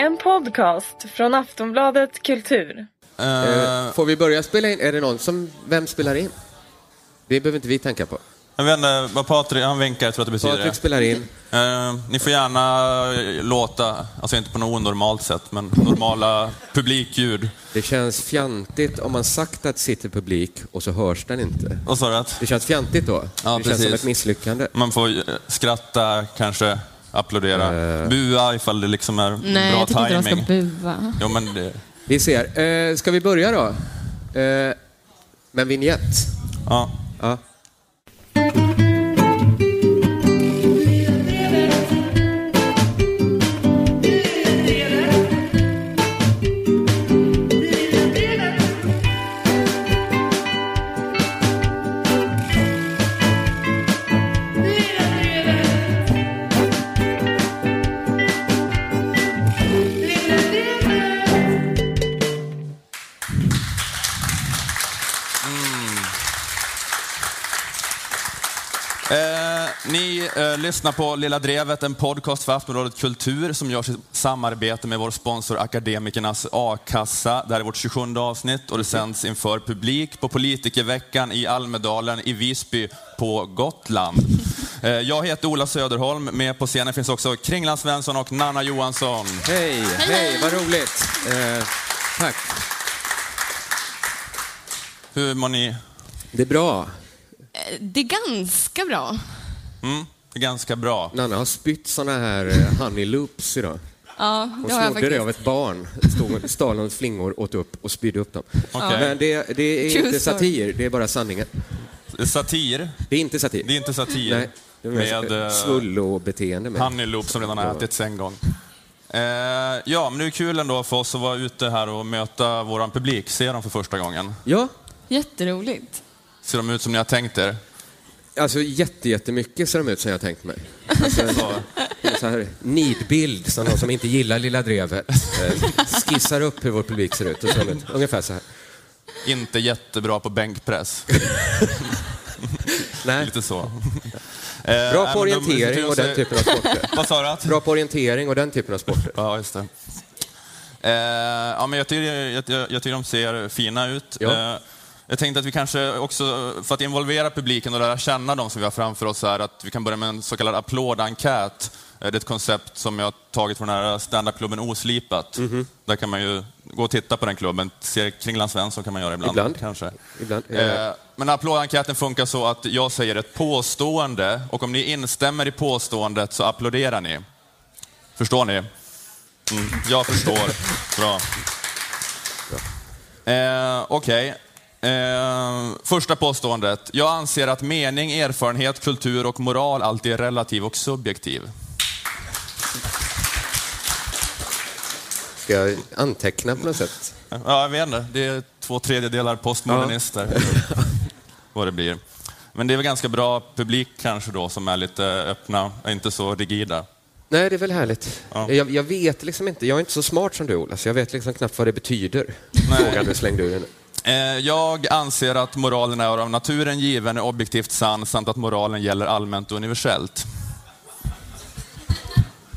En podcast från Aftonbladet Kultur. Eh, Får vi börja spela in? Är det någon som... Vem spelar in? Det behöver inte vi tänka på. jag vet inte vad Patrik, han vinkar, jag tror att det betyder Patrik spelar in. Eh, ni får gärna eh, låta, alltså inte på något onormalt sätt, men normala publikljud. Det känns fjantigt om man sagt att det sitter publik och så hörs den inte. Vad sa du? Att Det känns fjantigt då. Ja, det känns som precis. ett misslyckande. man får skratta, kanske applådera, bua ifall det liksom är Nej, bra jag tycker inte de timing. ska bua. Jo, men det, Vi ser. Eh, ska vi börja då? Eh, med en vignett? ja. Ja. Eh, lyssnar på Lilla Drevet, en podcast för Aftonbladet Kultur som görs i samarbete med vår sponsor Akademikernas A-kassa. Det här är vårt 27 avsnitt och det sänds inför publik på Politikerveckan i Almedalen i Visby på Gotland. Eh, jag heter Ola Söderholm, med på scenen finns också Kringland Svensson och Nanna Johansson. Hej, hej, vad roligt. Eh, tack. Hur mår ni? Det är bra. Det är ganska bra. Mm, ganska bra. Nanna har spytt såna här eh, honey loops idag. Ja, Hon snodde det av ett barn. Stod, stal några flingor, åt upp och spydde upp dem. Okej. Men det, det är inte story. satir, det är bara sanningen. Satir, Det är inte satir. det är inte satir. Nej, det är med med eh, svullo-beteende. Med. Honeyloop som redan har ätits en gång. Eh, ja, men det är kul ändå för oss att vara ute här och möta vår publik, se dem för första gången. Ja, Jätteroligt. Ser de ut som ni har tänkt er? Alltså jätte, jättemycket ser de ut som jag tänkt mig. Alltså, så här nidbild som någon som inte gillar Lilla Drevet eh, skissar upp hur vår publik ser ut. Och så, ungefär så här. Inte jättebra på bänkpress. Nej. Lite så. Bra Eh, på de- orientering och den typen av sporter. Vad sa du? Bra på orientering och den typen av sporter. Ja, just det. Eh, ja, men jag, tycker, jag, jag, jag tycker de ser fina ut. Ja. Jag tänkte att vi kanske också, för att involvera publiken och lära känna dem som vi har framför oss här, att vi kan börja med en så kallad applådenkät. Eh, Det är ett koncept som jag tagit från den här standupklubben Oslipat. Mhm. Där kan man ju gå och titta på den klubben. Se Kringland Svensson kan man göra ibland. Ibland. Kanske. Ibland. Eh, Eh, Men applådenkäten funkar så att jag säger ett påstående och om ni instämmer i påståendet så applåderar ni. Förstår ni? Mm, jag förstår. Bra. Eh, Okej. Eh, första påståendet. Jag anser att mening, erfarenhet, kultur och moral alltid är relativ och subjektiv. Ska jag anteckna på något sätt? Ja, jag vet inte. Det är två tredjedelar postmodernister. Vad det blir. Men det är väl ganska bra publik kanske då som är lite öppna inte så rigida. Nej, det är väl härligt. Ja. Jag, jag vet liksom inte, jag är inte så smart som du Ola, så jag vet liksom knappt vad det betyder. Frågan du slängde ur henne. Eh, Jag anser att moralen är av naturen given, är objektivt sann samt att moralen gäller allmänt och universellt.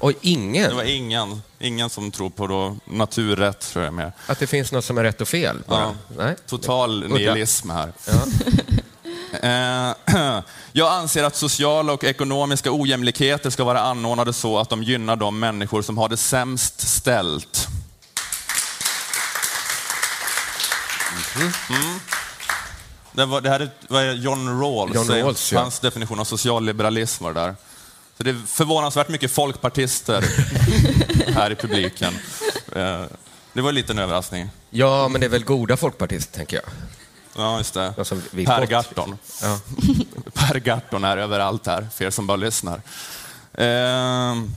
Det ingen? var ingen, ingen som tror på då naturrätt, tror jag mer. Att det finns något som är rätt och fel? Ja. Nej. Total nihilism här. Ja. Eh, Jag anser att sociala och ekonomiska ojämlikheter ska vara anordnade så att de gynnar de människor som har det sämst ställt. Mm. Det, var, det här var John Rawls, John Rawls, ja. hans definition av socialliberalism var det där. Så det är förvånansvärt mycket folkpartister här i publiken. Eh, Det var en överraskning. ja, men det är väl goda folkpartister, tänker jag. Ja, just det. Vill Per. Gahrton. Ja. Per Gahrton är överallt här, för er som bara lyssnar. Ehm,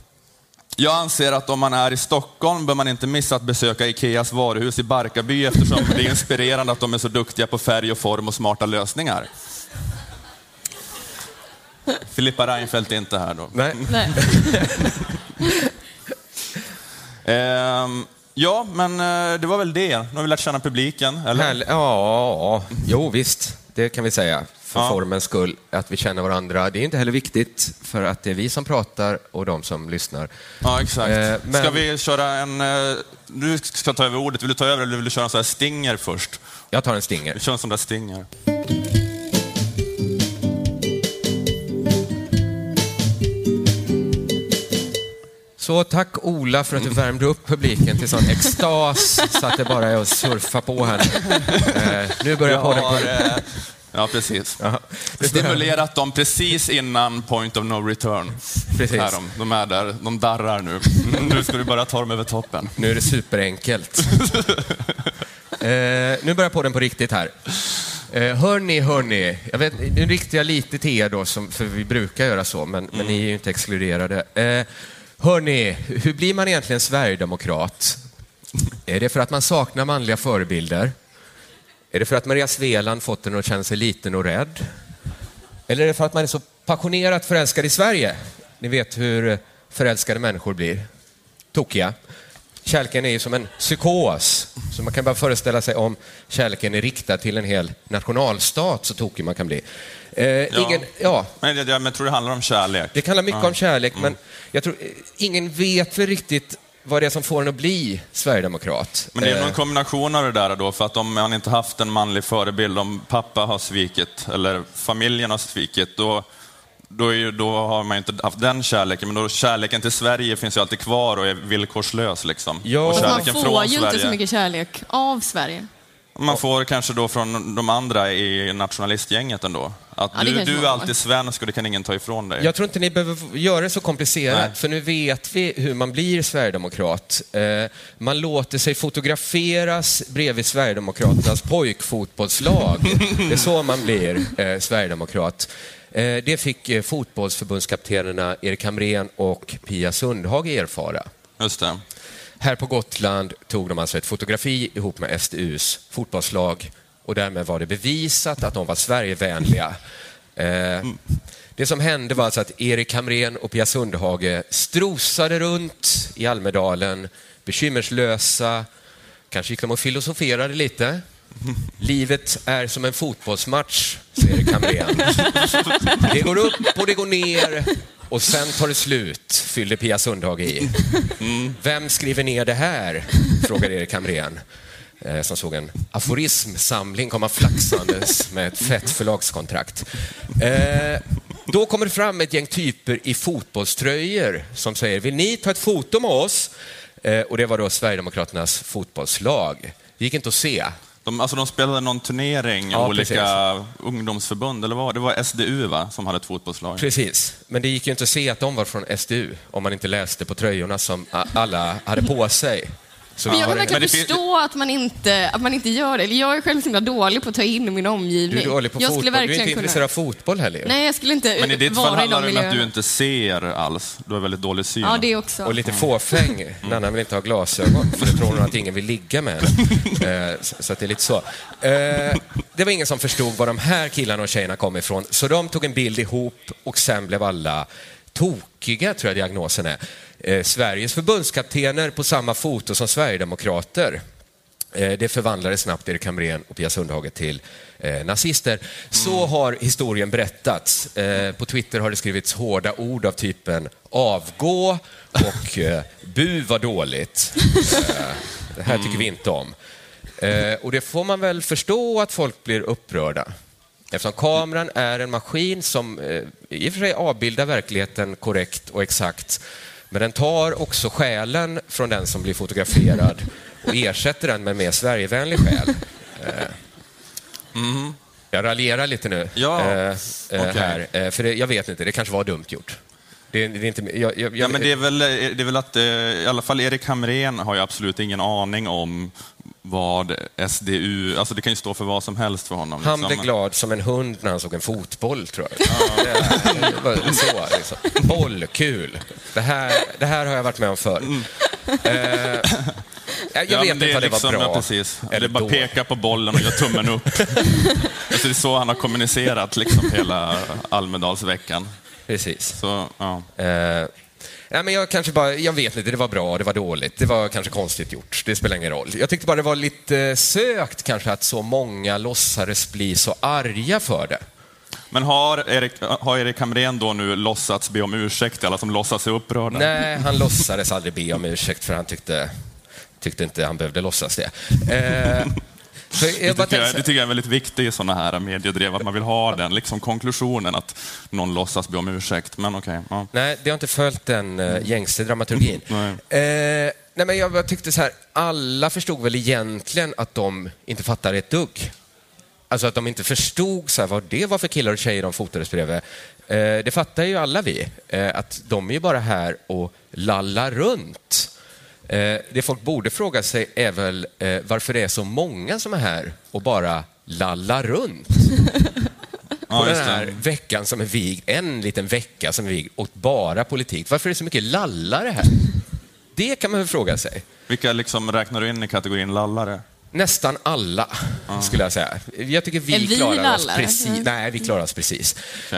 jag anser att om man är i Stockholm bör man inte missa att besöka Ikeas varuhus i Barkarby eftersom det är inspirerande att de är så duktiga på färg och form och smarta lösningar. Filippa Reinfeldt är inte här då. Nej. Nej. Ehm, ja, men eh, det var väl det. Nu har vi lärt känna publiken, eller? Härl- ja, jo visst, det kan vi säga. För Ja. formens skull, att vi känner varandra. Det är inte heller viktigt, för att det är vi som pratar och de som lyssnar. Ja, exakt. Eh, men- Ska vi köra en... eh, Du ska ta över ordet. Vill du ta över eller vill du köra en sån här stinger först? Jag tar en stinger. Vi kör en sån där stinger. Så tack Ola för att du värmde upp publiken till sån extas så att det bara är att surfa på här nu. Eh, nu börjar podden på... Ja, precis. Ja, Stimulerat dem precis innan point of no return. Precis. Här de, de är där, de darrar nu. Nu ska du bara ta dem över toppen. Nu är det superenkelt. eh, nu börjar podden på riktigt här. Eh, hörni, hörni. Jag vet, nu riktar jag lite till er då, som, för vi brukar göra så, men, men ni är ju inte exkluderade. Eh, hörni, hur blir man egentligen sverigedemokrat? Är det för att man saknar manliga förebilder? Är det för att Maria Sveland fått en att känna sig liten och rädd? Eller är det för att man är så passionerat förälskad i Sverige? Ni vet hur förälskade människor blir. Tokiga. Kärleken är ju som en psykos. Så man kan bara föreställa sig om kärleken är riktad till en hel nationalstat, så tokig man kan bli. Eh, ingen, ja, Men jag, jag tror det handlar om kärlek. det handlar mycket om kärlek, men jag tror eh, ingen vet väl riktigt vad det är som får en att bli sverigedemokrat. Men det är Eh, nog en kombination av det där då, för att om man inte haft en manlig förebild, om pappa har svikit eller familjen har svikit, då, då, är då har man inte haft den kärleken. Men då kärleken till Sverige finns ju alltid kvar och är villkorslös. Liksom. Ja. och Man får från ju Sverige. inte så mycket kärlek av Sverige. Man får kanske då från de andra i nationalistgänget ändå. Att Ja, det du, kanske du är man alltid svensk och det kan ingen ta ifrån dig. Jag tror inte ni behöver göra det så komplicerat, Nej. för nu vet vi hur man blir sverigedemokrat. Eh, man låter sig fotograferas bredvid Sverigedemokraternas pojkfotbollslag. Det är så man blir eh, sverigedemokrat. Eh, det fick eh, fotbollsförbundskaptenerna Erik Hamrén och Pia Sundhage erfara. Just det. Här på Gotland tog de alltså ett fotografi ihop med SDUs fotbollslag och därmed var det bevisat att de var Sverigevänliga. Eh, det som hände var alltså att Erik Hamrén och Pia Sundhage strosade runt i Almedalen, bekymmerslösa, kanske gick de och filosoferade lite. Livet är som en fotbollsmatch, säger Hamrén. Det går upp och det går ner och sen tar det slut, fyllde Pia Sundhage i. Vem skriver ner det här? frågade Erik Hamrén eh, som såg en aforismsamling komma flaxandes med ett fett förlagskontrakt. Eh, då kommer det fram ett gäng typer i fotbollströjor som säger vill ni ta ett foto med oss? Eh, och det var då Sverigedemokraternas fotbollslag. Det gick inte att se. De, alltså de spelade någon turnering Ja, olika ungdomsförbund, eller vad? Det var SDU va, som hade ett fotbollslag. Precis, men det gick ju inte att se att de var från SDU om man inte läste på tröjorna som alla hade på sig. Så Men jag kan verkligen förstå att man, inte, att man inte gör det. Eller Jag är själv så himla dålig på att ta in min omgivning. Du är dålig på jag fotboll, du är inte kunna... intresserad av fotboll heller. Nej, jag skulle inte Men i ditt fall handlar de det om att du inte ser alls. Du har väldigt dålig syn. Ja, det också. Och lite fåfäng. Nanna vill inte ha glasögon, för då tror hon att ingen vill ligga med henne. Eh, så, så att det är lite så. Eh, det var ingen som förstod var de här killarna och tjejerna kom ifrån, så de tog en bild ihop och sen blev alla tokiga, tror jag diagnosen är. Eh, Sveriges förbundskaptener på samma foto som Sverigedemokrater. Eh, Det förvandlade snabbt Erik Hamrén och Pia Sundhage till eh, nazister. Så har historien berättats. Eh, på Twitter har det skrivits hårda ord av typen avgå och eh, bu var dåligt. Det här tycker vi inte om. Och det får man väl förstå att folk blir upprörda. Eftersom kameran är en maskin som i och för sig avbildar verkligheten korrekt och exakt, men den tar också själen från den som blir fotograferad och ersätter den med mer Sverigevänlig själ. Eh, Jag raljerar lite nu Ja, eh, eh, okej. här, eh, för det, jag vet inte, det kanske var dumt gjort. Det, det är inte, jag, jag, Ja, men det är väl, det är väl att, i alla fall Erik Hamrén har ju absolut ingen aning om vad SDU, alltså det kan ju stå för vad som helst för honom. Han liksom. blev glad som en hund när han såg en fotboll, tror jag. Var så, liksom. Boll, kul. Det här, det här har jag varit med om förr. Eh, jag Ja, vet inte om det var liksom- bra. Ja, precis. eller bara dåligt. peka på bollen och göra tummen upp. alltså, det är så han har kommunicerat liksom hela Almedalsveckan. Precis. Så, ja. Eh, nej, men jag, kanske bara, jag vet inte, det var bra, det var dåligt, det var kanske konstigt gjort. Det spelar ingen roll. Jag tyckte bara det var lite sökt kanske att så många låtsades bli så arga för det. Men har Erik, har Erik Hamrén då nu låtsats be om ursäkt till alla som låtsas sig upprörda? Nej, han låtsades aldrig be om ursäkt för han tyckte, tyckte inte han behövde låtsas det. Eh, Det jag tycker, jag, det tycker jag är väldigt viktigt i sådana här mediedrev, att man vill ha den liksom konklusionen att någon låtsas be om ursäkt. Men okej. ja. nej, det har inte följt den uh, gängse dramaturgin. Nej. Eh, nej, men jag bara tyckte så här, alla förstod väl egentligen att de inte fattade ett dugg. Alltså att de inte förstod så här, vad det var för killar och tjejer de fotades bredvid. Eh, det fattar ju alla vi, eh, att de är ju bara här och lallar runt. Eh, det folk borde fråga sig är väl eh, varför det är så många som är här och bara lallar runt. På den här veckan som är vigd, en liten vecka som är vigd åt bara politik. Varför är det så mycket lallare här? Det kan man väl fråga sig. Vilka liksom räknar du in i kategorin lallare? Nästan alla, skulle jag säga. Jag tycker vi, vi klarar oss lallare? precis. Nej, vi klarar oss precis.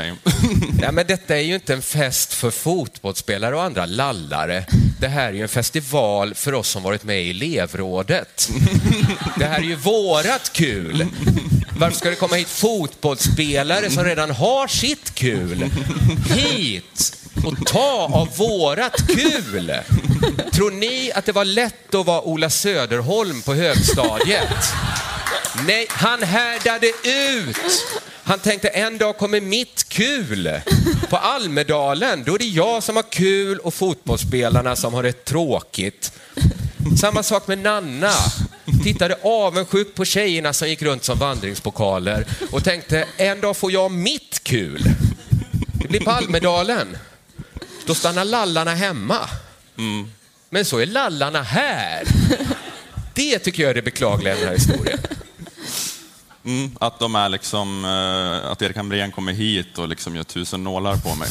Ja, men detta är ju inte en fest för fotbollsspelare och andra lallare. Det här är ju en festival för oss som varit med i elevrådet. Det här är ju vårat kul. Varför ska det komma hit fotbollsspelare som redan har sitt kul? Hit och ta av vårat kul. Tror ni att det var lätt att vara Ola Söderholm på högstadiet? Nej, han härdade ut. Han tänkte en dag kommer mitt kul. På Almedalen, då är det jag som har kul och fotbollsspelarna som har det tråkigt. Samma sak med Nanna. Tittade avundsjukt på tjejerna som gick runt som vandringspokaler och tänkte en dag får jag mitt kul. Det blir på Almedalen. Då stannar lallarna hemma. Men så är lallarna här. Det tycker jag är det beklagliga i den här historien. Mm, att de är liksom, eh, att Erik Hamrén kommer hit och liksom gör tusen nålar på mig.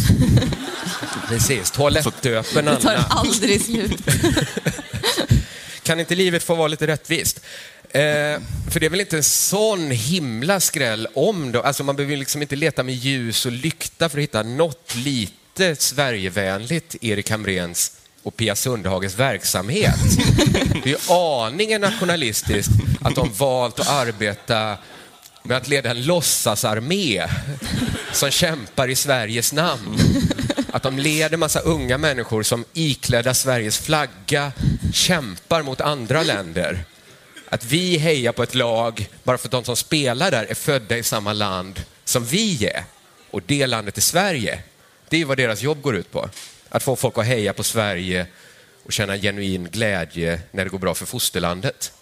Precis, toalettdöpen Det tar Anna. aldrig slut. Kan inte livet få vara lite rättvist? Eh, för det är väl inte en sån himla skräll om då, alltså man behöver liksom inte leta med ljus och lykta för att hitta något lite Sverigevänligt Erik Hamréns och Pia Sundhages verksamhet. Det är ju aningen nationalistiskt att de valt att arbeta med att leda en låtsasarmé som kämpar i Sveriges namn. Att de leder massa unga människor som iklädda Sveriges flagga kämpar mot andra länder. Att vi hejar på ett lag bara för att de som spelar där är födda i samma land som vi är. Och det landet är Sverige. Det är vad deras jobb går ut på. Att få folk att heja på Sverige och känna genuin glädje när det går bra för fosterlandet.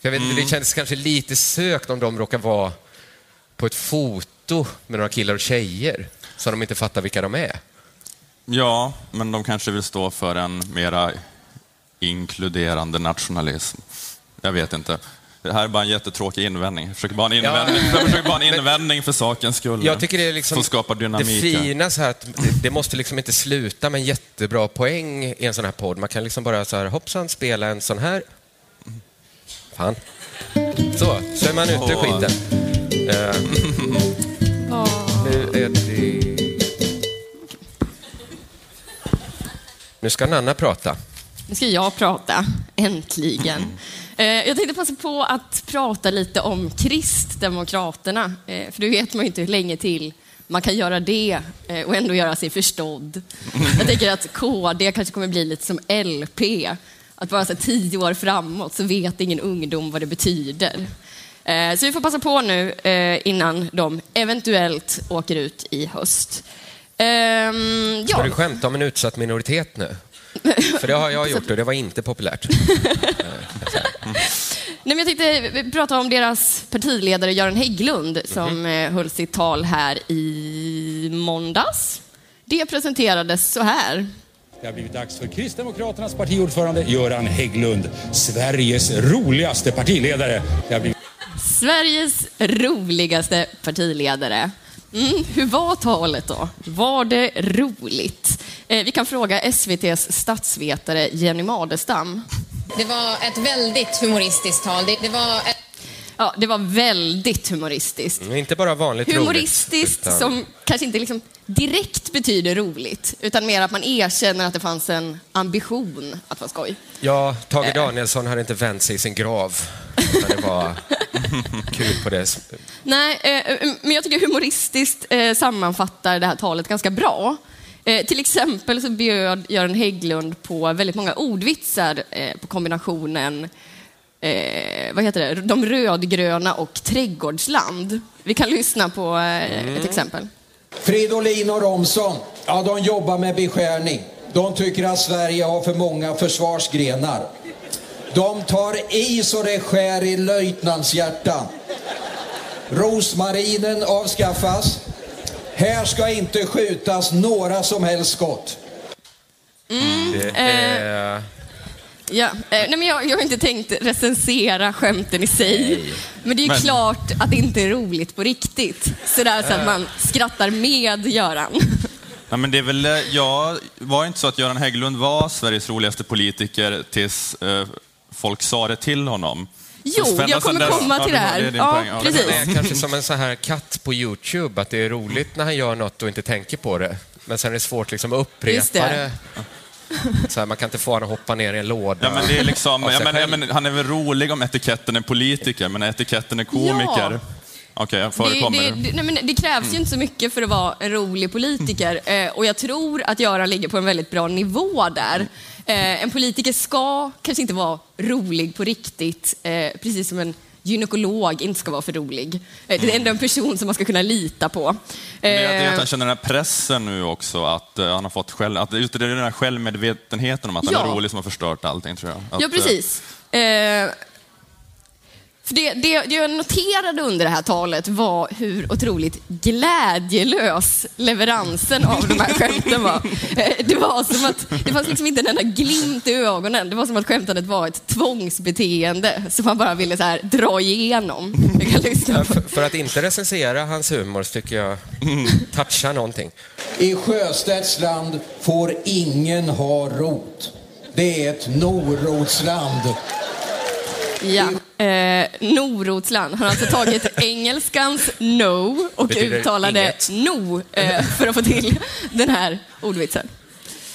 Jag vet inte, det kändes kanske lite sökt om de råkar vara på ett foto med några killar och tjejer så de inte fattar vilka de är. Ja, men de kanske vill stå för en mera inkluderande nationalism. Jag vet inte. Det här är bara en jättetråkig invändning. Jag försöker bara en invändning, jag försöker bara en invändning för sakens skull. Jag tycker det är liksom Som skapar det dynamik. här. fina så här att det måste liksom inte sluta med en jättebra poäng i en sån här podd. Man kan liksom bara så här hoppsan spela en sån här. Fan. Så, så är man ute ur skiten. Eh, nu är det... Nu ska Nanna prata. Nu ska jag prata, äntligen. Eh, jag tänkte passa på att prata lite om Kristdemokraterna. Eh, för du vet man ju inte hur länge till man kan göra det eh, och ändå göra sig förstådd. Jag tänker att KD kanske kommer bli lite som LP. Att bara så tio år framåt så vet ingen ungdom vad det betyder. Så vi får passa på nu innan de eventuellt åker ut i höst. Ehm, Ska Ja. du skämta om en utsatt minoritet nu? För det har jag gjort och det var inte populärt. Nej, men jag tänkte prata om deras partiledare Göran Hägglund som eh, höll sitt tal här i måndags. Det presenterades så här. Det har blivit dags för Kristdemokraternas partiordförande Göran Hägglund, Sveriges roligaste partiledare. Det har blivit... Sveriges roligaste partiledare. Mm, hur var talet då? Var det roligt? Eh, vi kan fråga SVTs statsvetare Jenny Madestam. Det var ett väldigt humoristiskt tal. Det, det var ett... Ja, det var väldigt humoristiskt. Men inte bara vanligt Humoristiskt roligt. utan- som kanske inte liksom direkt betyder roligt, utan mer att man erkänner att det fanns en ambition att vara skoj. Ja, Tage Eh. Danielsson hade inte vänt sig i sin grav. Utan det var kul på det. Nej, eh, men jag tycker humoristiskt eh, sammanfattar det här talet ganska bra. Eh, till exempel så bjöd Göran Hägglund på väldigt många ordvitsar eh, på kombinationen eh, vad heter det? De rödgröna och trädgårdsland. Vi kan lyssna på eh, ett exempel. Fridolin och Romson, ja de jobbar med beskärning. De tycker att Sverige har för många försvarsgrenar. De tar i så det skär i löjtnantshjärtan. Rosmarinen avskaffas. Här ska inte skjutas några som helst skott. det är... Ja, eh, nej men jag, jag har inte tänkt recensera skämten i sig. Men det är ju Men- klart att det inte är roligt på riktigt. Sådär så att man skrattar med Göran. Nej, men det är väl, eh, ja, var det inte så att Göran Hägglund var Sveriges roligaste politiker tills eh, folk sa det till honom? Jo, jag kommer dess- komma till det här. Ja, precis. Det är kanske som en sån här katt på Youtube, att det är roligt när han gör något och inte tänker på det. Men sen är det svårt liksom att upprepa det. det. Så här, man kan inte få honom att hoppa ner i en låda. Ja, men det är liksom, men, men, han är väl rolig om etiketten är politiker, men etiketten är komiker... Ja. Okej, jag Det, förekommer. det, det, nej, men det krävs ju inte så mycket för att vara en rolig politiker. Eh, och jag tror att Göran ligger på en väldigt bra nivå där. Eh, en politiker ska kanske inte vara rolig på riktigt, eh, precis som en gynekolog inte ska vara för rolig. Eh, det är ändå en person som man ska kunna lita på. Men jag, Eh, han känner den här pressen nu också, att eh, han har fått själv, att just det är den här självmedvetenheten om att han Ja. är rolig som har förstört allting, tror jag. Att, Ja, eh, precis. För det, det, det jag noterade under det här talet var hur otroligt glädjelös leveransen av de här skämten var. Eh, det var som att det fanns liksom inte en enda glimt i ögonen. Det var som att skämtandet var ett tvångsbeteende som man bara ville så här dra igenom. Ja, för, för att inte recensera hans humor så tycker jag toucha någonting. I Sjöstedts land får ingen ha rot. Det är ett norotsland. Ja. Eh, Norotsland har alltså tagit engelskans no och Betyder uttalade inget. no eh, för att få till den här ordvitsen.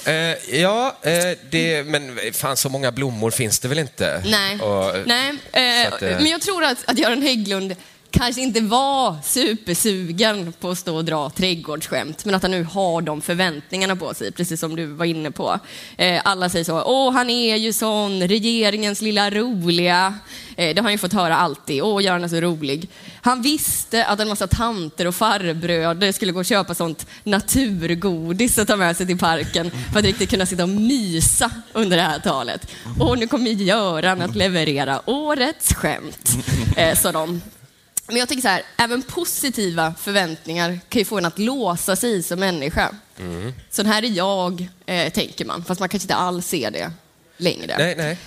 Eh, ja, eh, det, men fan så många blommor finns det väl inte? Nej, Och, Nej. Eh, att, eh, men jag tror att, att Göran Hägglund kanske inte var supersugen på att stå och dra trädgårdsskämt, men att han nu har de förväntningarna på sig, precis som du var inne på. Eh, alla säger så, åh han är ju sån, regeringens lilla roliga. Eh, det har han ju fått höra alltid, åh Göran är så rolig. Han visste att en massa tanter och farbröder skulle gå och köpa sånt naturgodis att ta med sig till parken för att riktigt kunna sitta och mysa under det här talet. Och nu kommer Göran att leverera årets skämt, eh, sa de. Men jag tänker så här, även positiva förväntningar kan ju få en att låsa sig som människa. Så här är jag, eh, tänker man, fast man kanske inte alls ser det längre. Nej, nej.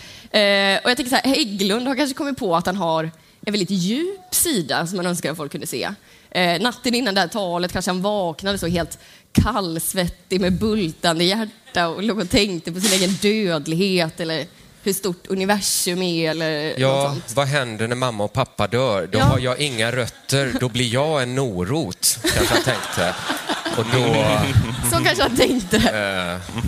Eh, och jag tänker så här, Hägglund har kanske kommit på att han har en väldigt djup sida som man önskar att folk kunde se. Eh, natten innan det här talet kanske han vaknade så helt kallsvettig med bultande hjärta och låg och tänkte på sin egen dödlighet eller hur stort universum är eller något Ja, sånt. vad händer när mamma och pappa dör? Då Ja. har jag inga rötter, då blir jag en norot, kanske han tänkte. Och då, Så kanske han tänkte. eh,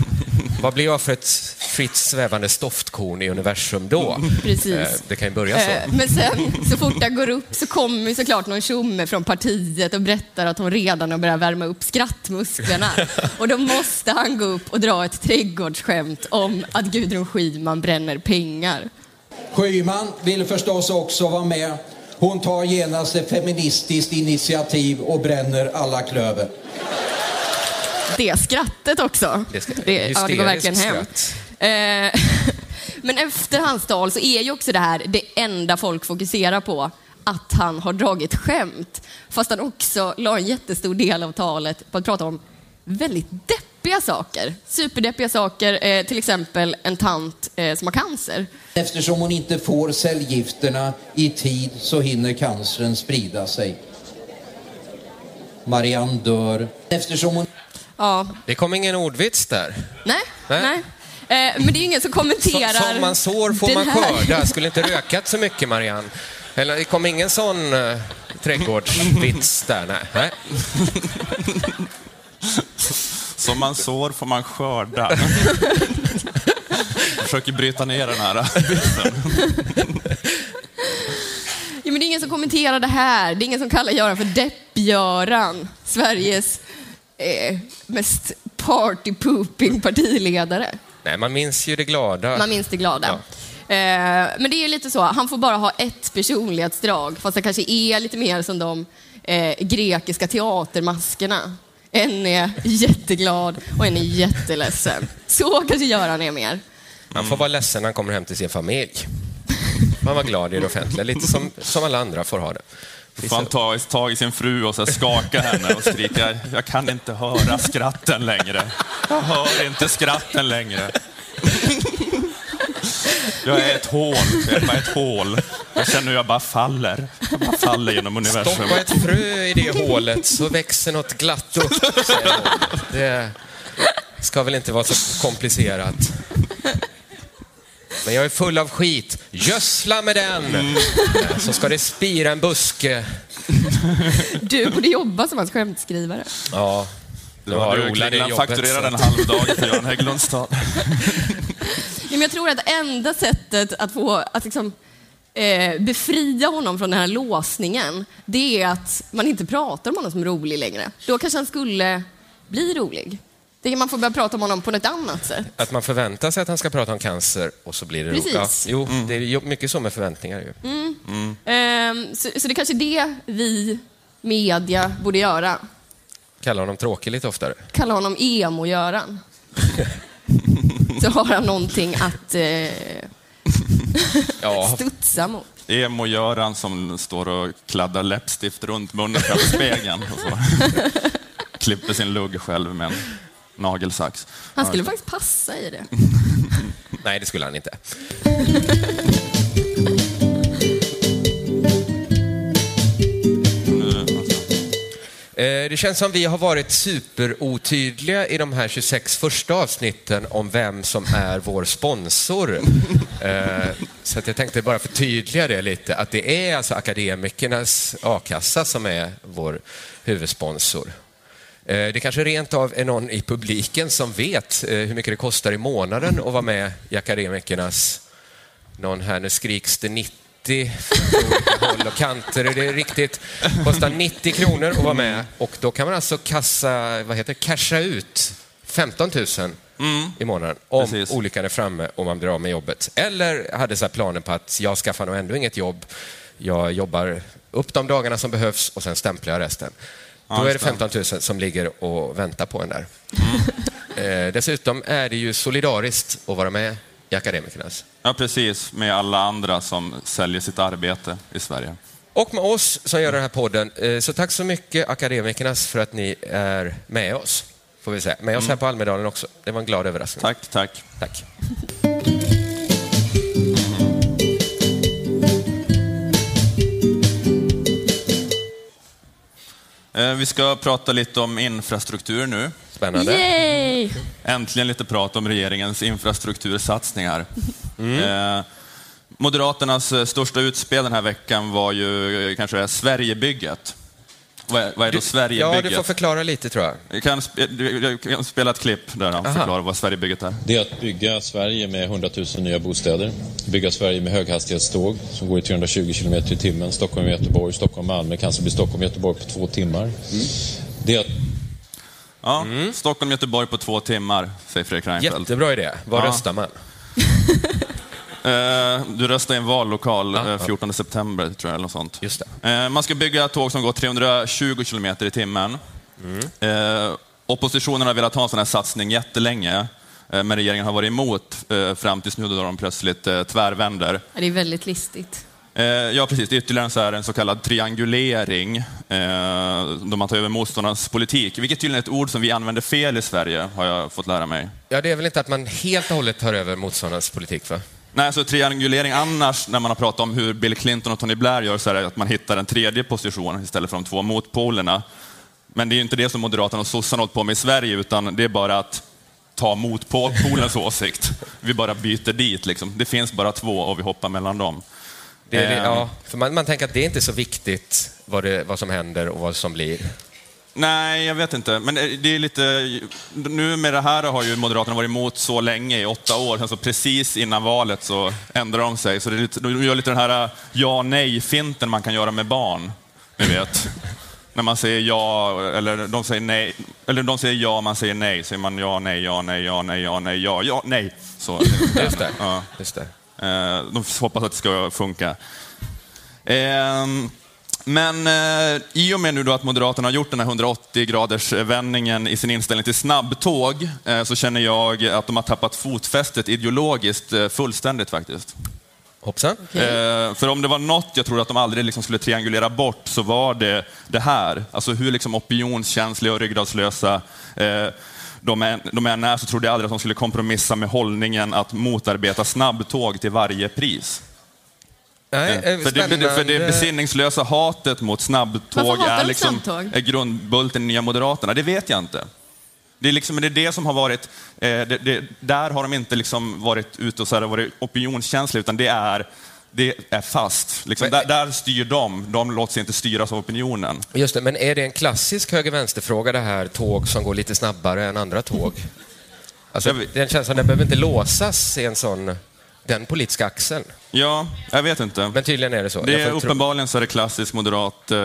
vad blir jag för ett fritt svävande stoftkorn i universum då? Precis. Eh, det kan ju börja så. Eh, Men sen, så fort det går upp så kommer ju såklart någon tjomme från partiet och berättar att hon redan har börjat värma upp skrattmusklerna. Och då måste han gå upp och dra ett trädgårdsskämt om att Gudrun Schyman bränner pengar. Schyman vill förstås också vara med. Hon tar genast ett feministiskt initiativ och bränner alla klöver. Det skrattet också. Det ska- Det, ja, det går verkligen hem. Eh, Men efter hans tal så är ju också det här det enda folk fokuserar på, att han har dragit skämt. Fast han också la en jättestor del av talet på att prata om väldigt deppiga saker. Superdeppiga saker, eh, till exempel en tant eh, som har cancer. Eftersom hon inte får cellgifterna i tid så hinner cancern sprida sig. Marianne dör. Eftersom hon Ja, Det kom ingen ordvits där. nej, Nej. nej. Eh, men det är ju ingen som Så, kommenterar som man sår får man skörda. Skulle inte rökat så mycket, Marianne. Eller det kom ingen sån uh, trädgårdsvits där? Nej. nej. Som man sår får man skörda. Jag försöker bryta ner den här biten. Ja, men det är ingen som kommenterar det här. Det är ingen som kallar Göran för Depp-Göran. Sveriges eh, mest party-pooping partiledare. Nej, man minns ju det glada. Man minns det glada. Eh, men det är lite så, han får bara ha ett personlighetsdrag, fast det kanske är lite mer som de eh, grekiska teatermaskerna. En är jätteglad och en är jätteledsen. Så kanske Göran är mer. Man får vara ledsen när han kommer hem till sin familj. Man var glad i det offentliga, lite som, som alla andra får ha det. Får han ta tag i sin fru och så skaka henne och skrika jag kan inte höra skratten längre. Jag hör inte skratten längre. Jag är ett hål, jag är bara ett hål. Jag känner hur jag bara faller. Jag bara faller genom universum. Stoppa ett frö i det hålet så växer något glatt upp, säger hon. Det ska väl inte vara så komplicerat. Men jag är full av skit. Gödsla med den! Så ska det spira en buske. Du borde jobba som hans skämtskrivare. Ja, Det nu har var Ola det jobbet. fakturerade en halv dag för Göran Hägglunds tal. Ja, men jag tror att enda sättet att få att liksom, eh, befria honom från den här låsningen, det är att man inte pratar om honom som rolig längre. Då kanske han skulle bli rolig. Det kan man få börja prata om honom på något annat sätt. Att man förväntar sig att han ska prata om cancer och så blir det Precis. Ja, jo, det är mycket så med förväntningar. Ju. Ehm, så, så det kanske är det vi, media, borde göra. Kalla honom tråkig lite oftare. Kalla honom emo-Göran. så har han någonting att eh, Ja, studsa mot. Emo-Göran som står och kladdar läppstift runt munnen framför spegeln. Och så. Klipper sin lugg själv med en nagelsax. Han skulle faktiskt passa i det. nej, det skulle han inte. Eh, Det känns som vi har varit superotydliga i de här 26 första avsnitten om vem som är vår sponsor. Eh, Så att jag tänkte bara förtydliga det lite, att det är alltså akademikernas a-kassa som är vår huvudsponsor. Eh, Det kanske rent av är någon i publiken som vet eh, hur mycket det kostar i månaden att vara med i akademikernas... Någon här, nu skriks det 90 från håll och kanter. Är det riktigt? kostar 90 kronor att vara med och då kan man alltså kassa, vad heter casha ut 15 000 i månaden om Precis. olyckan är framme och man blir av med jobbet. Eller hade så här planer på att jag skaffar nog ändå inget jobb. Jag jobbar upp de dagarna som behövs och sen stämplar jag resten. Då är det just det. 15 000 som ligger och väntar på en där. Eh, dessutom är det ju solidariskt att vara med i Akademikernas. Ja, precis. Med alla andra som säljer sitt arbete i Sverige. Och med oss som gör den här podden. Eh, Så tack så mycket Akademikernas för att ni är med oss. Får vi säga. Med oss här på Almedalen också. Det var en glad överraskning. Tack, tack. Tack. Vi ska prata lite om infrastruktur nu. Spännande. Yay! Äntligen lite prat om regeringens infrastruktursatsningar. Eh, Moderaternas eh, största utspel den här veckan var ju eh, kanske Sverigebygget. Vad är, vad är då Ja, Sverigebygget? du får förklara lite tror jag. Jag kan, jag kan spela ett klipp där och förklara vad Sverigebygget är. Det är att bygga Sverige med 100 000 nya bostäder. Bygga Sverige med höghastighetståg som går i 320 km i timmen. Stockholm, Göteborg, Stockholm, Malmö. Kanske blir Stockholm, Göteborg på två timmar. Det är att Ja, Stockholm, Göteborg på två timmar, säger Fredrik Reinfeldt. Jättebra idé. Var Ja. röstar man? Eh, du röstar i en vallokal Ja, eh, 14 september, tror jag, eller något sånt. Just Eh, man ska bygga tåg som går 320 kilometer i timmen. Eh, oppositionen har velat ha en sån här satsning jättelänge, eh, men regeringen har varit emot eh, fram tills nu då de plötsligt eh, tvärvänder. Det är väldigt listigt. Eh, ja, precis. Det är ytterligare en, så här, en så kallad triangulering, eh, då man tar över motståndarnas politik, vilket tydligen är ett ord som vi använder fel i Sverige, har jag fått lära mig. Ja, det är väl inte att man helt och hållet tar över motståndarnas politik, va? Nej, så triangulering annars, när man har pratat om hur Bill Clinton och Tony Blair gör, så är det att man hittar en tredje position istället för de två motpolerna. Men det är ju inte det som Moderaterna och sossarna hållit på med i Sverige, utan det är bara att ta motpolens åsikt. Vi bara byter dit, liksom. Det finns bara två och vi hoppar mellan dem. Det, det, ja, för man, man tänker att det är inte så viktigt vad, det, vad som händer och vad som blir. Nej, jag vet inte. Men eh, det är lite... Nu med det här har ju Moderaterna varit emot så länge, i åtta år. Sen så precis innan valet så ändrar de sig. Så det är lite, de gör lite den här ja-nej-finten man kan göra med barn. Ni vet. När man säger ja, eller de säger nej, eller de säger ja, man säger nej. Säger man ja, nej, ja, nej, ja, nej, ja, nej, ja, ja, nej. Så. Just det. Ja. Just det. Eh, De hoppas att det ska funka. Ehm, Men eh, i och med nu då att Moderaterna har gjort den här 180 graders vändningen i sin inställning till snabbtåg eh, så känner jag att de har tappat fotfästet ideologiskt eh, fullständigt faktiskt. Hoppsan. Eh, för om det var något jag trodde att de aldrig liksom skulle triangulera bort så var det det här. Alltså hur liksom opinionskänsliga och ryggradslösa eh, de är, de är när så trodde jag aldrig att de skulle kompromissa med hållningen att motarbeta snabbtåg till varje pris. Nej, eh, för, det, för det besinningslösa hatet mot snabbtåg är, liksom, snabbtåg? är grundbulten i Nya Moderaterna. Det vet jag inte. Det är, liksom, det är det som har varit, eh, det, det, där har de inte liksom varit ute och så här, varit opinionskänsliga, utan det är, det är fast. Liksom, Men- där, där styr de, de låter sig inte styras av opinionen. Just det, men är det en klassisk höger-vänster-fråga det här tåg som går lite snabbare än andra tåg? Alltså, den känslan, den behöver inte låsas i en sån, den politiska axeln. Ja, jag vet inte. Men tydligen är det så. Det är uppenbarligen så är det klassisk moderat eh,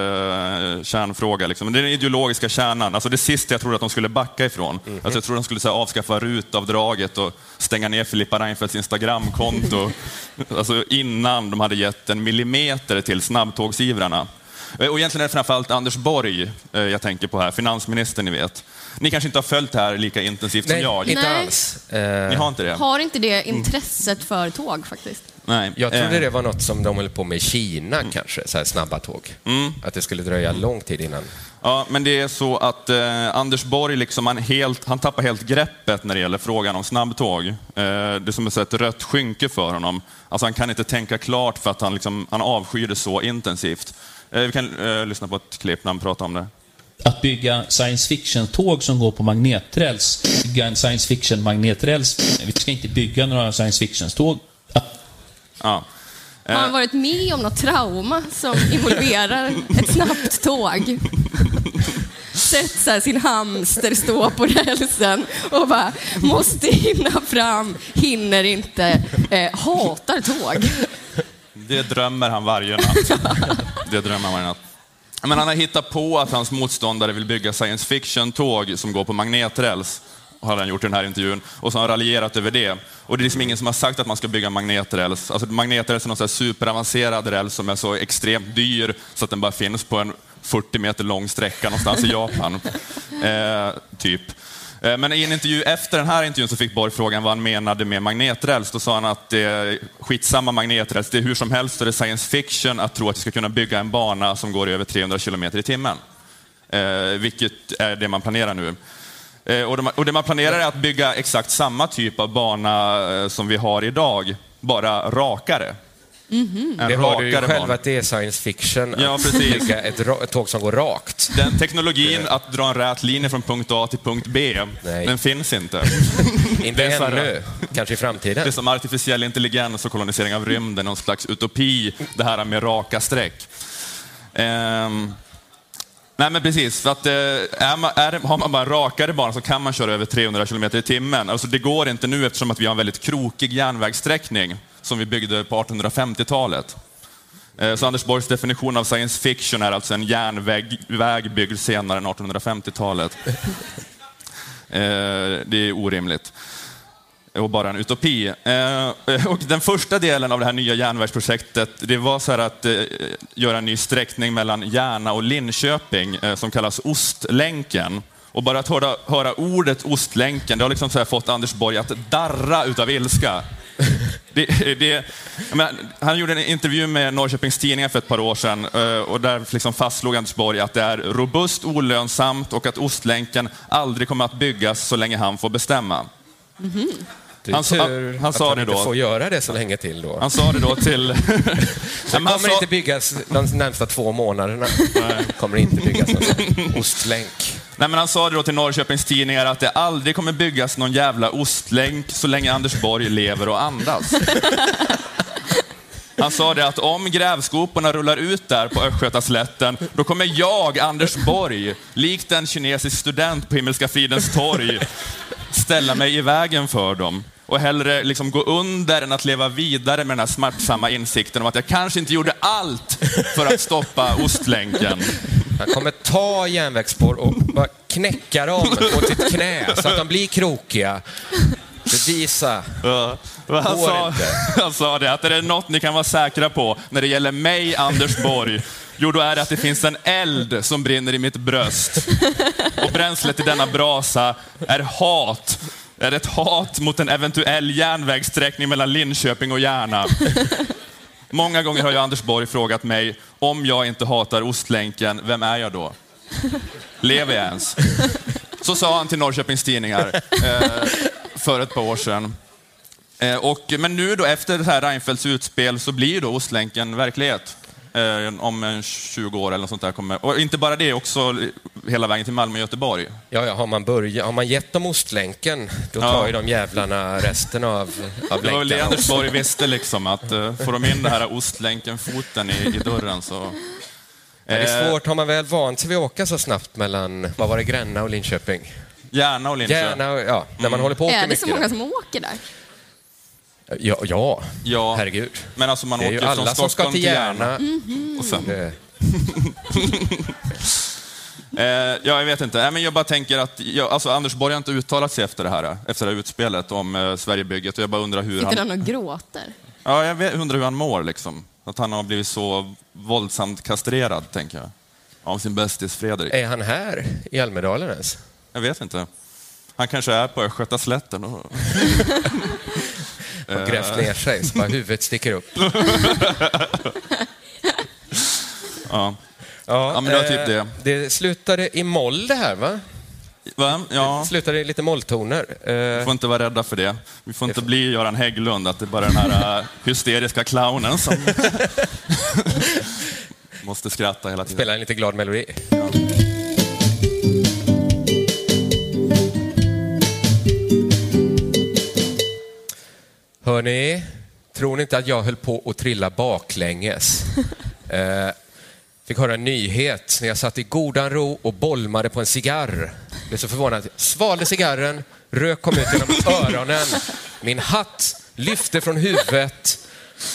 kärnfråga. Liksom. Det är den ideologiska kärnan. Alltså det sista jag trodde att de skulle backa ifrån. Mhm. Alltså jag trodde de skulle så här, avskaffa rutavdraget och stänga ner Filippa Reinfeldts Instagramkonto. alltså innan de hade gett en millimeter till snabbtågsivrarna. Eh, Och egentligen är det framförallt Anders Borg eh, jag tänker på här, finansministern ni vet. Ni kanske inte har följt det här lika intensivt Nej, som jag. inte Nej. alls. Ni har inte det? Har inte det intresset för tåg faktiskt? Nej. Jag trodde Eh, det var något som de höll på med i Kina kanske, så här snabba tåg. Mm. Att det skulle dröja lång tid innan. Ja, men det är så att eh, Anders Borg liksom, han, helt, han tappar helt greppet när det gäller frågan om snabbtåg. Eh, det är som ett rött skynke för honom. Alltså, han kan inte tänka klart för att han, liksom, han avskyr det så intensivt. Eh, vi kan eh, lyssna på ett klipp när han pratar om det. Att bygga science fiction-tåg som går på magneträls, bygga en science fiction-magneträls. Vi ska inte bygga några science fiction-tåg. Ja. Har han varit med om något trauma som involverar ett snabbt tåg? Sett så här sin hamster stå på rälsen och bara måste hinna fram, hinner inte, eh, hatar tåg. Det drömmer han varje natt. det drömmer han varje natt. Men han har hittat på att hans motståndare vill bygga science fiction-tåg som går på magneträls. Har han gjort i den här intervjun. Och så har han raljerat över det. Och det är liksom ingen som har sagt att man ska bygga magneträls. Alltså magneträls är någon superavancerad räls som är så extremt dyr så att den bara finns på en 40 meter lång sträcka någonstans i Japan. Eh, typ. Eh, men i en intervju efter den här intervjun så fick Borg frågan vad han menade med magneträls. Då sa han att det är skitsamma magneträls, det är hur som helst och det är science fiction att tro att vi ska kunna bygga en bana som går över 300 kilometer i timmen. Eh, vilket är det man planerar nu. Eh, och, de, och det man planerar är att bygga exakt samma typ av bana eh, som vi har idag, bara rakare. En Det har du ju själv att det är science fiction Ja, att precis. ett, ra- ett tåg som går rakt. Den teknologin att dra en rät linje från punkt A till punkt B, Nej. den finns inte. Inte Det är ännu, kanske i Det framtiden. är som artificiell intelligens och kolonisering av rymden, någon slags utopi, det här med raka streck. Ehm, nej men precis, för att eh, är man, är, har man bara rakare bana så kan man köra över 300 km i timmen. Alltså det går inte nu eftersom att vi har en väldigt krokig järnvägssträckning som vi byggde på 1850-talet. Eh, Så Anders Borgs definition av science fiction är alltså en järnväg väg byggd senare än 1850-talet. Eh, Det är orimligt och bara en utopi. Eh, och den första delen av det här nya järnvägsprojektet, det var så här att göra en ny sträckning mellan Järna och Linköping som kallas Ostlänken. Och bara att höra, höra ordet Ostlänken, det har liksom så här fått Anders Borg att darra utav ilska. Det, det, menar, han gjorde en intervju med Norrköpings Tidningar för ett par år sedan eh, och där liksom fastslog Anders Borg att det är robust, olönsamt och att Ostlänken aldrig kommer att byggas så länge han får bestämma. Det är Han sa- tur han sa att det inte då. får göra det så länge till då. Han sa det då till... Det han kommer sa- inte byggas de närmsta två månaderna. kommer inte byggas någon ostlänk. Nej, men han sa det då till Norrköpings Tidningar att det aldrig kommer byggas någon jävla ostlänk så länge Anders Borg lever och andas. Han sa det att om grävskoporna rullar ut där på Östgötaslätten, då kommer jag, Anders Borg, likt en kinesisk student på Himmelska fridens torg, ställa mig i vägen för dem och hellre liksom gå under än att leva vidare med den här smärtsamma insikten om att jag kanske inte gjorde allt för att stoppa Ostlänken. Han kommer ta järnvägsspår och bara knäcka dem på sitt knä så att de blir krokiga. Bevisa. Ja, han, Går sa, inte. han sa det, att är det något ni kan vara säkra på när det gäller mig, Anders Borg, jo då är det att det finns en eld som brinner i mitt bröst. Och bränslet i denna brasa är hat. Är ett hat mot en eventuell järnvägssträckning mellan Linköping och Järna. Många gånger har ju Anders Borg frågat mig, om jag inte hatar Ostlänken, vem är jag då? Lever jag ens? Så sa han till Norrköpings Tidningar eh, för ett par år sedan. Eh, och, men nu då, efter det här Reinfeldts utspel, så blir ju då Ostlänken verklighet. Eh, om en 20 år eller något sånt där. Kommer. Och inte bara det, också hela vägen till Malmö och Göteborg. Ja, ja, har, man börjat, har man gett dem Ostlänken, då Ja. tar ju de jävlarna resten av, av Det var väl det Anders. Borg visste, liksom, att eh, får de in det här Ostlänken-foten i, i dörren så... Det är Eh, svårt, har man väl vant sig vid att åka så snabbt mellan, vad var det, Gränna och Linköping? Järna och Linköping. Gärna, och- ja, när man håller på att åka Är det mycket. så många som åker där? Ja, ja, Ja, herregud. men alltså man Det är ju åker från alla som ska Stockholm till Järna. Järna. Och sen, Det, Eh, ja, jag vet inte. Nej, men jag bara tänker att jag, alltså Anders Borg har inte uttalat sig efter det här, efter det här utspelet om eh, Sverigebygget. Och jag bara undrar hur Sitter han, han och gråter? ja, jag vet, undrar hur han mår. Liksom. Att han har blivit så våldsamt kastrerad, tänker jag. Av sin bästis Fredrik. är han här i Almedalen ens? Jag vet inte. Han kanske är på Östgötaslätten. Och... Har grävt ner sig så bara huvudet sticker upp. Ja. Ja, Ja, men det var typ eh, det. Det slutade i moll det här, va? Va? Ja. Det slutade i lite molltoner. Vi Eh, får inte vara rädda för det. Vi får inte bli Göran Hägglund, att det är bara den här eh, hysteriska clownen som måste skratta hela tiden. spela en lite glad melodi. Hörni, tror ni inte att jag höll på att trilla baklänges? Eh, fick höra en nyhet när jag satt i godan ro och bolmade på en cigarr. Blev så förvånad. Svalde cigarren, rök kom ut genom öronen. Min hatt lyfte från huvudet.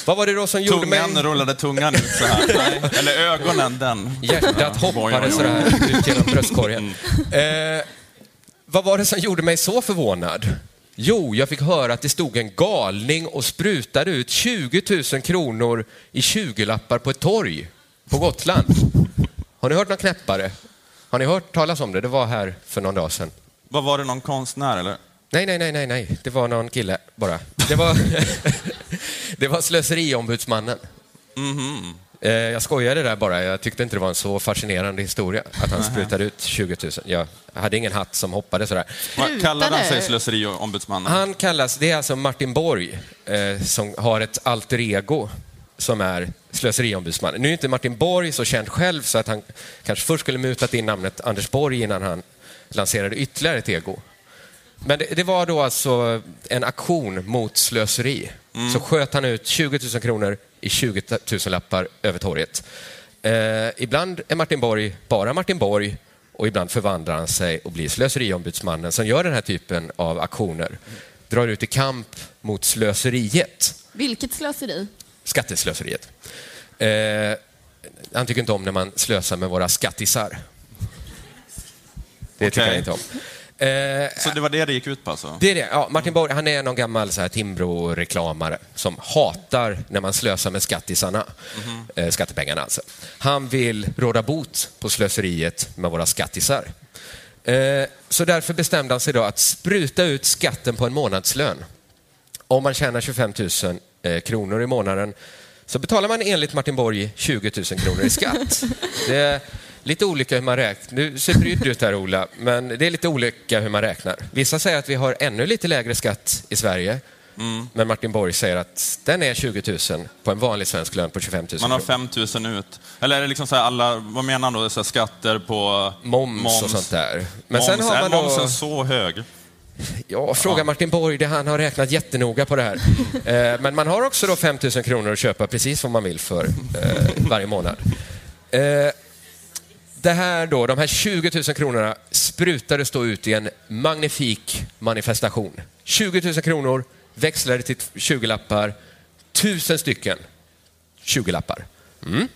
Vad var det då som gjorde mig... Tungan rullade tungan ut så här. Nej. Eller ögonen, den. Hjärtat hoppade oj. sådär ut genom bröstkorgen. Eh, vad var det som gjorde mig så förvånad? Jo, jag fick höra att det stod en galning och sprutade ut 20 000 kronor i 20-lappar på ett torg på Gotland. Har ni hört någon knäppare? Har ni hört talas om det? Det var här för någon dag sedan. Vad var det, någon konstnär eller? Nej, nej, nej, nej, nej. Det var någon kille bara. Det var, det var slöseriombudsmannen. Eh, Jag skojade där bara. Jag tyckte inte det var en så fascinerande historia att han sprutade ut 20 000. Jag hade ingen hatt som hoppade sådär. Vad kallade han sig, slöseriombudsmannen? Han kallas, det är alltså Martin Borg eh, som har ett alter ego som är slöseriombudsmannen. Nu är inte Martin Borg så känd själv så att han kanske först skulle mutat in namnet Anders Borg innan han lanserade ytterligare ett ego. Men det, det var då alltså en aktion mot slöseri. Så sköt han ut 20 000 kronor i 20 000 lappar över torget. Eh, ibland är Martin Borg bara Martin Borg och ibland förvandlar han sig och blir slöseriombudsmannen som gör den här typen av aktioner. Drar ut i kamp mot slöseriet, Vilket slöseri? skatteslöseriet. Eh, han tycker inte om när man slösar med våra skattisar. Det tycker Okej. han inte om. Eh, Så det var det det gick ut på alltså? det är det. Ja, Martin Borg han är någon gammal så här Timbro-reklamare som hatar när man slösar med skattisarna, eh, skattepengarna alltså. Han vill råda bot på slöseriet med våra skattisar. Eh, så därför bestämde han sig då att spruta ut skatten på en månadslön. Om man tjänar 25 000 eh, kronor i månaden så betalar man enligt Martin Borg 20 000 kronor i skatt. Det lite olika hur man räknar. Du ser brydd ut här Ola, men det är lite olika hur man räknar. Vissa säger att vi har ännu lite lägre skatt i Sverige. Men Martin Borg säger att den är 20 000 på en vanlig svensk lön på 25 000 Man har kronor. 5 000 ut. Eller är det liksom så här alla, vad menar han då, så skatter på Moms, och sånt där. Men moms. sen har är man då... momsen så hög? Ja, fråga Martin Borg, det han har räknat jättenoga på det här. Eh, men man har också då 5 000 kronor att köpa precis vad man vill för eh, varje månad. Det här då, de här 20 000 kronorna sprutades då ut i en magnifik manifestation. 20 000 kronor växlade till 20-lappar, tusen stycken 20-lappar. Mm.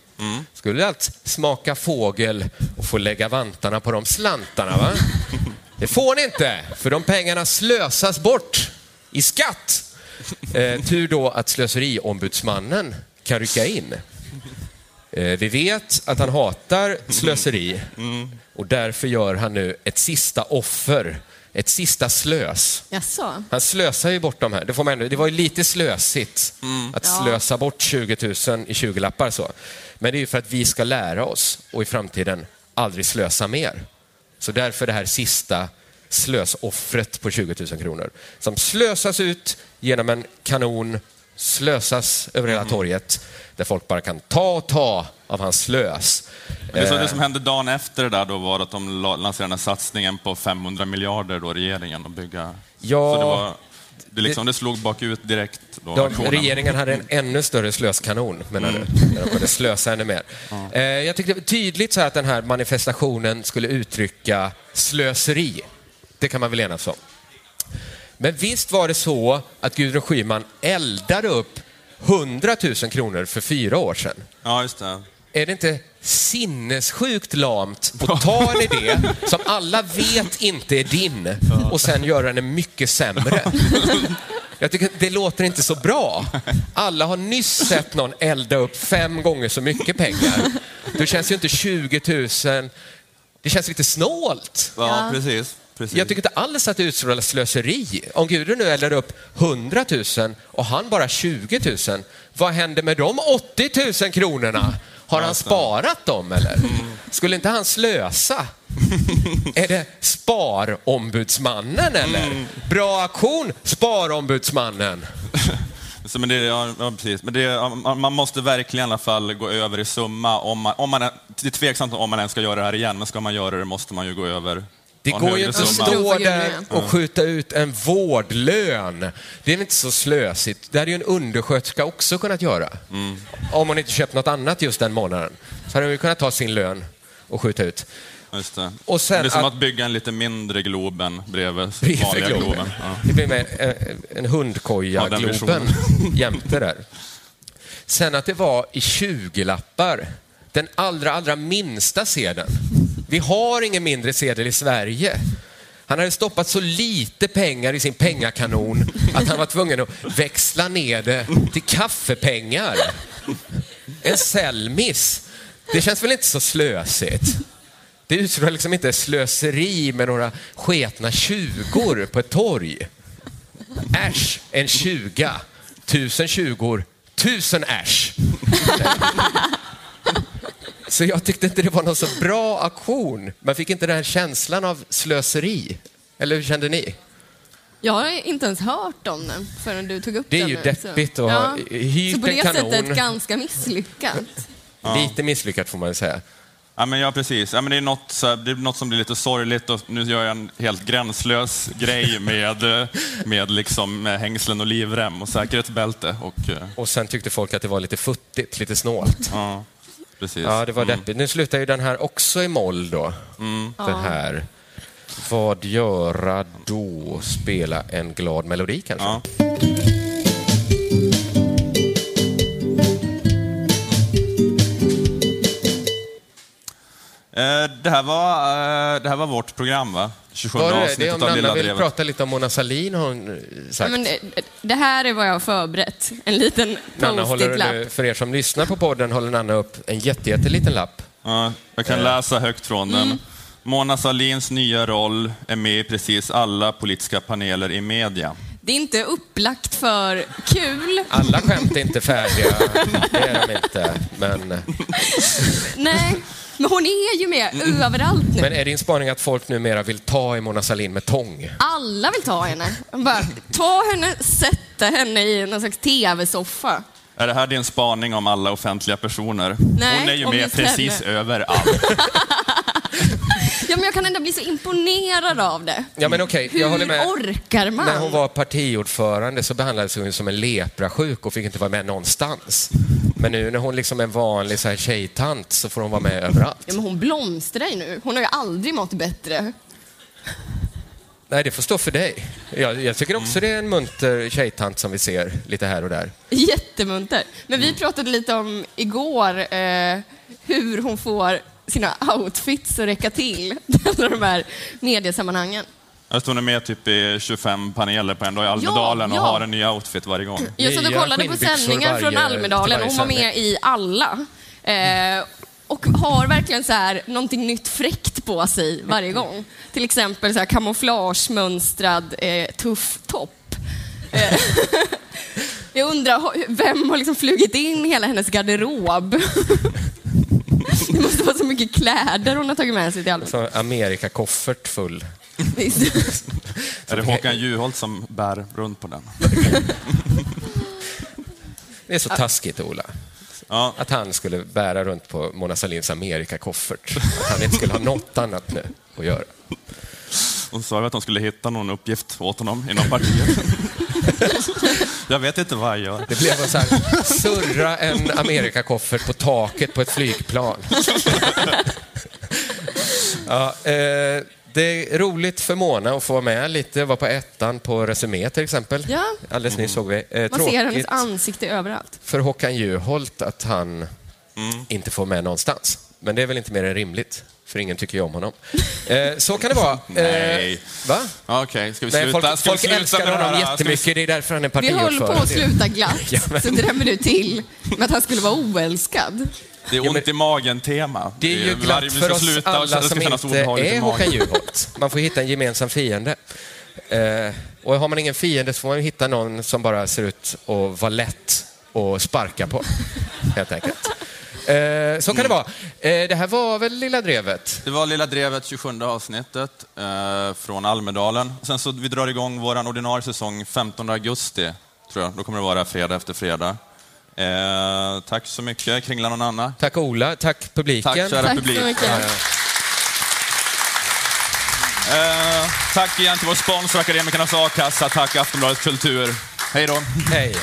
Skulle allt smaka fågel och få lägga vantarna på de slantarna, va? Det får ni inte, för de pengarna slösas bort i skatt. Eh, tur då att slöseriombudsmannen kan rycka in. Eh, vi vet att han hatar slöseri och därför gör han nu ett sista offer, ett sista slös. Jaså? Han slösar ju bort de här. Det, får man ändå, det var ju lite slösigt att Ja. slösa bort 20 000 i 20-lappar. Så. Men det är ju för att vi ska lära oss och i framtiden aldrig slösa mer. Så därför det här sista slösoffret på 20 000 kronor. Som slösas ut genom en kanon, slösas över hela torget där folk bara kan ta och ta av hans slös. Det, som, Eh, det som hände dagen efter det där då var att de la- lanserade den här satsningen på 500 miljarder, då, regeringen, att bygga. Ja. Så det, var, det, liksom, det slog bakut direkt. Då, De, regeringen hade en ännu större slöskanon, menar du? Där de kunde slösa ännu mer. Eh, jag tyckte det var tydligt så att den här manifestationen skulle uttrycka slöseri. Det kan man väl enas om. Men visst var det så att Gudrun Schyman eldade upp 100 000 kronor för fyra år sedan? Ja, just det. Är det inte sinnessjukt lamt att ta en idé som alla vet inte är din och sen göra den mycket sämre? Jag tycker det låter inte så bra. Alla har nyss sett någon elda upp fem gånger så mycket pengar. Då känns ju inte 20 000... Det känns lite snålt. Ja, precis. Precis. Jag tycker inte alls att det utstrålar slöseri. Om Gudrun nu eldar upp 100 000 och han bara 20 000, vad händer med de 80 000 kronorna? Har han sparat dem eller? Skulle inte han slösa? Är det Sparombudsmannen eller? Bra aktion, Sparombudsmannen. Så, men det, ja, precis. Men det, man måste verkligen i alla fall gå över i summa. Om man, om man, det är tveksamt om man ens ska göra det här igen, men ska man göra det måste man ju gå över. Det går ju inte att stå där och skjuta ut en vårdlön. Det är inte så slösigt. Det hade ju en undersköterska också kunnat göra. Om hon inte köpt något annat just den månaden. Så hade hon ju kunnat ta sin lön och skjuta ut. Just det. Och sen det är som att- att... bygga en lite mindre Globen bredvid Bredvid vanliga Globen. Globen. Ja. Det blir med eh, en Ja, hundkoja-Globen versionen. jämte där. Sen att det var i 20-lappar. Den allra, allra minsta sedeln. Vi har ingen mindre sedel i Sverige. Han hade stoppat så lite pengar i sin pengakanon att han var tvungen att växla ner det till kaffepengar. En Selmis. Det känns väl inte så slösigt? Det utstrålar liksom inte slöseri med några sketna tjugor på ett torg. Äsch, en tjuga. Tusen tjugor, tusen äsch. Så jag tyckte inte det var någon så bra aktion. Man fick inte den här känslan av slöseri. Eller hur kände ni? Jag har inte ens hört om den förrän du tog upp Det är den ju nu, deppigt så. att ha hyrt Så på en det kanon. sättet ganska misslyckat. Lite misslyckat får man säga. Ja, men ja, precis. Ja, men det, är något, så här, det är något som blir lite sorgligt och nu gör jag en helt gränslös grej med, med liksom eh, hängslen och livrem och säkerhetsbälte. Och, eh, Och sen tyckte folk att det var lite futtigt, lite snålt. ja, precis. Ja, det var Mm. deppigt. Nu slutar ju den här också i moll då. Den här. Vad göra då? Spela en glad melodi kanske? Ja. Det här, var, eh, det här var vårt program, va? 27 Var det, det avsnittet om av Lilla vill Drevet. prata lite om Mona Sahlin har hon eh, Ja, sagt. men det, det här är vad jag har förberett. En liten post-it-lapp. för er som lyssnar på podden håller Nanna upp en jätte, jätteliten lapp. Ja, jag kan läsa högt från den. Mona Sahlins nya roll är med i precis alla politiska paneler i media. Det är inte upplagt för kul. Alla skämt är inte färdiga, det är de inte. Men, Nej, men hon är ju med överallt nu. men är din spaning att folk numera vill ta i Mona Sahlin med tång? Alla vill ta henne. Bara, ta henne, sätta henne i någon slags tv-soffa. Är det här din spaning om alla offentliga personer? Nej, Hon är ju med precis henne. överallt. Ja, men jag kan ändå bli så imponerad av det. Ja, men okej, Hur jag håller med. orkar man? När hon var partiordförande så behandlades hon som en leprasjuk och fick inte vara med någonstans. Men nu när hon liksom är en vanlig så här tjejtant så får hon vara med överallt. Ja, men hon blomstrar ju nu. Hon har ju aldrig mått bättre. Nej, det får stå för dig. Jag, jag tycker också det är en munter tjejtant som vi ser lite här och där. Jättemunter. Men vi pratade lite om igår eh, hur hon får sina outfits att räcka till alla de här mediesammanhangen. Jag står med typ i 25 paneler på en dag i Almedalen ja. och har en ny outfit varje gång. Jag satt och kollade på sändningar från Almedalen och hon var med i alla. Eh, och har verkligen så här, någonting nytt fräckt på sig varje gång. Till exempel så här kamouflagemönstrad eh, tuff topp. Eh, jag undrar vem har liksom flugit in hela hennes garderob? Det måste vara så mycket kläder hon har tagit med sig till Almedalen. Så Amerika-koffert full. Visst. Är det Håkan Juholt som bär runt på den? Det är så taskigt, Ola. Ja. Att han skulle bära runt på Mona Sahlins Amerika-koffert. Att han inte skulle ha något annat nu att göra. Hon sa att hon skulle hitta någon uppgift åt honom inom partiet. Jag vet inte vad jag gör. Det blev så här, surra en Amerika-koffert på taket på ett flygplan. ja, eh, det är roligt för Mona att få vara med lite, vara på ettan på Resumé till exempel. Ja. Alldeles nyss såg vi. Eh, Man ser hennes ansikte överallt. för Håkan Juholt att han inte får med någonstans. Men det är väl inte mer än rimligt, för ingen tycker ju om honom. Eh, så kan det vara. Nej. Eh, va? Okej, ska vi Nej, sluta? folk ska vi folk sluta älskar med honom här? Ska vi- jättemycket, det är därför han är Vi höll på partiordförande. att sluta glatt, Ja, men- så drämmer du till med att han skulle vara oälskad. Det är ont i magen-tema. Det är ju glatt för oss sluta och alla det ska som inte är magen. Håkan Juholt. Man får hitta en gemensam fiende. Eh, och har man ingen fiende så får man hitta någon som bara ser ut att vara lätt att sparka på, helt enkelt. Eh, så kan det vara. Eh, det här var väl Lilla Drevet? Det var Lilla Drevet 27 avsnittet eh, från Almedalen. Sen så vi drar igång vår ordinarie säsong 15 augusti, tror jag. Då kommer det vara fredag efter fredag. Eh, tack så mycket. Kringla någon annan? Tack Ola, tack publiken. Tack kära Tack publik. så mycket. Eh, tack igen till vår sponsor Akademikernas A-kassa. Tack Aftonbladet Kultur. Hej då. Hej.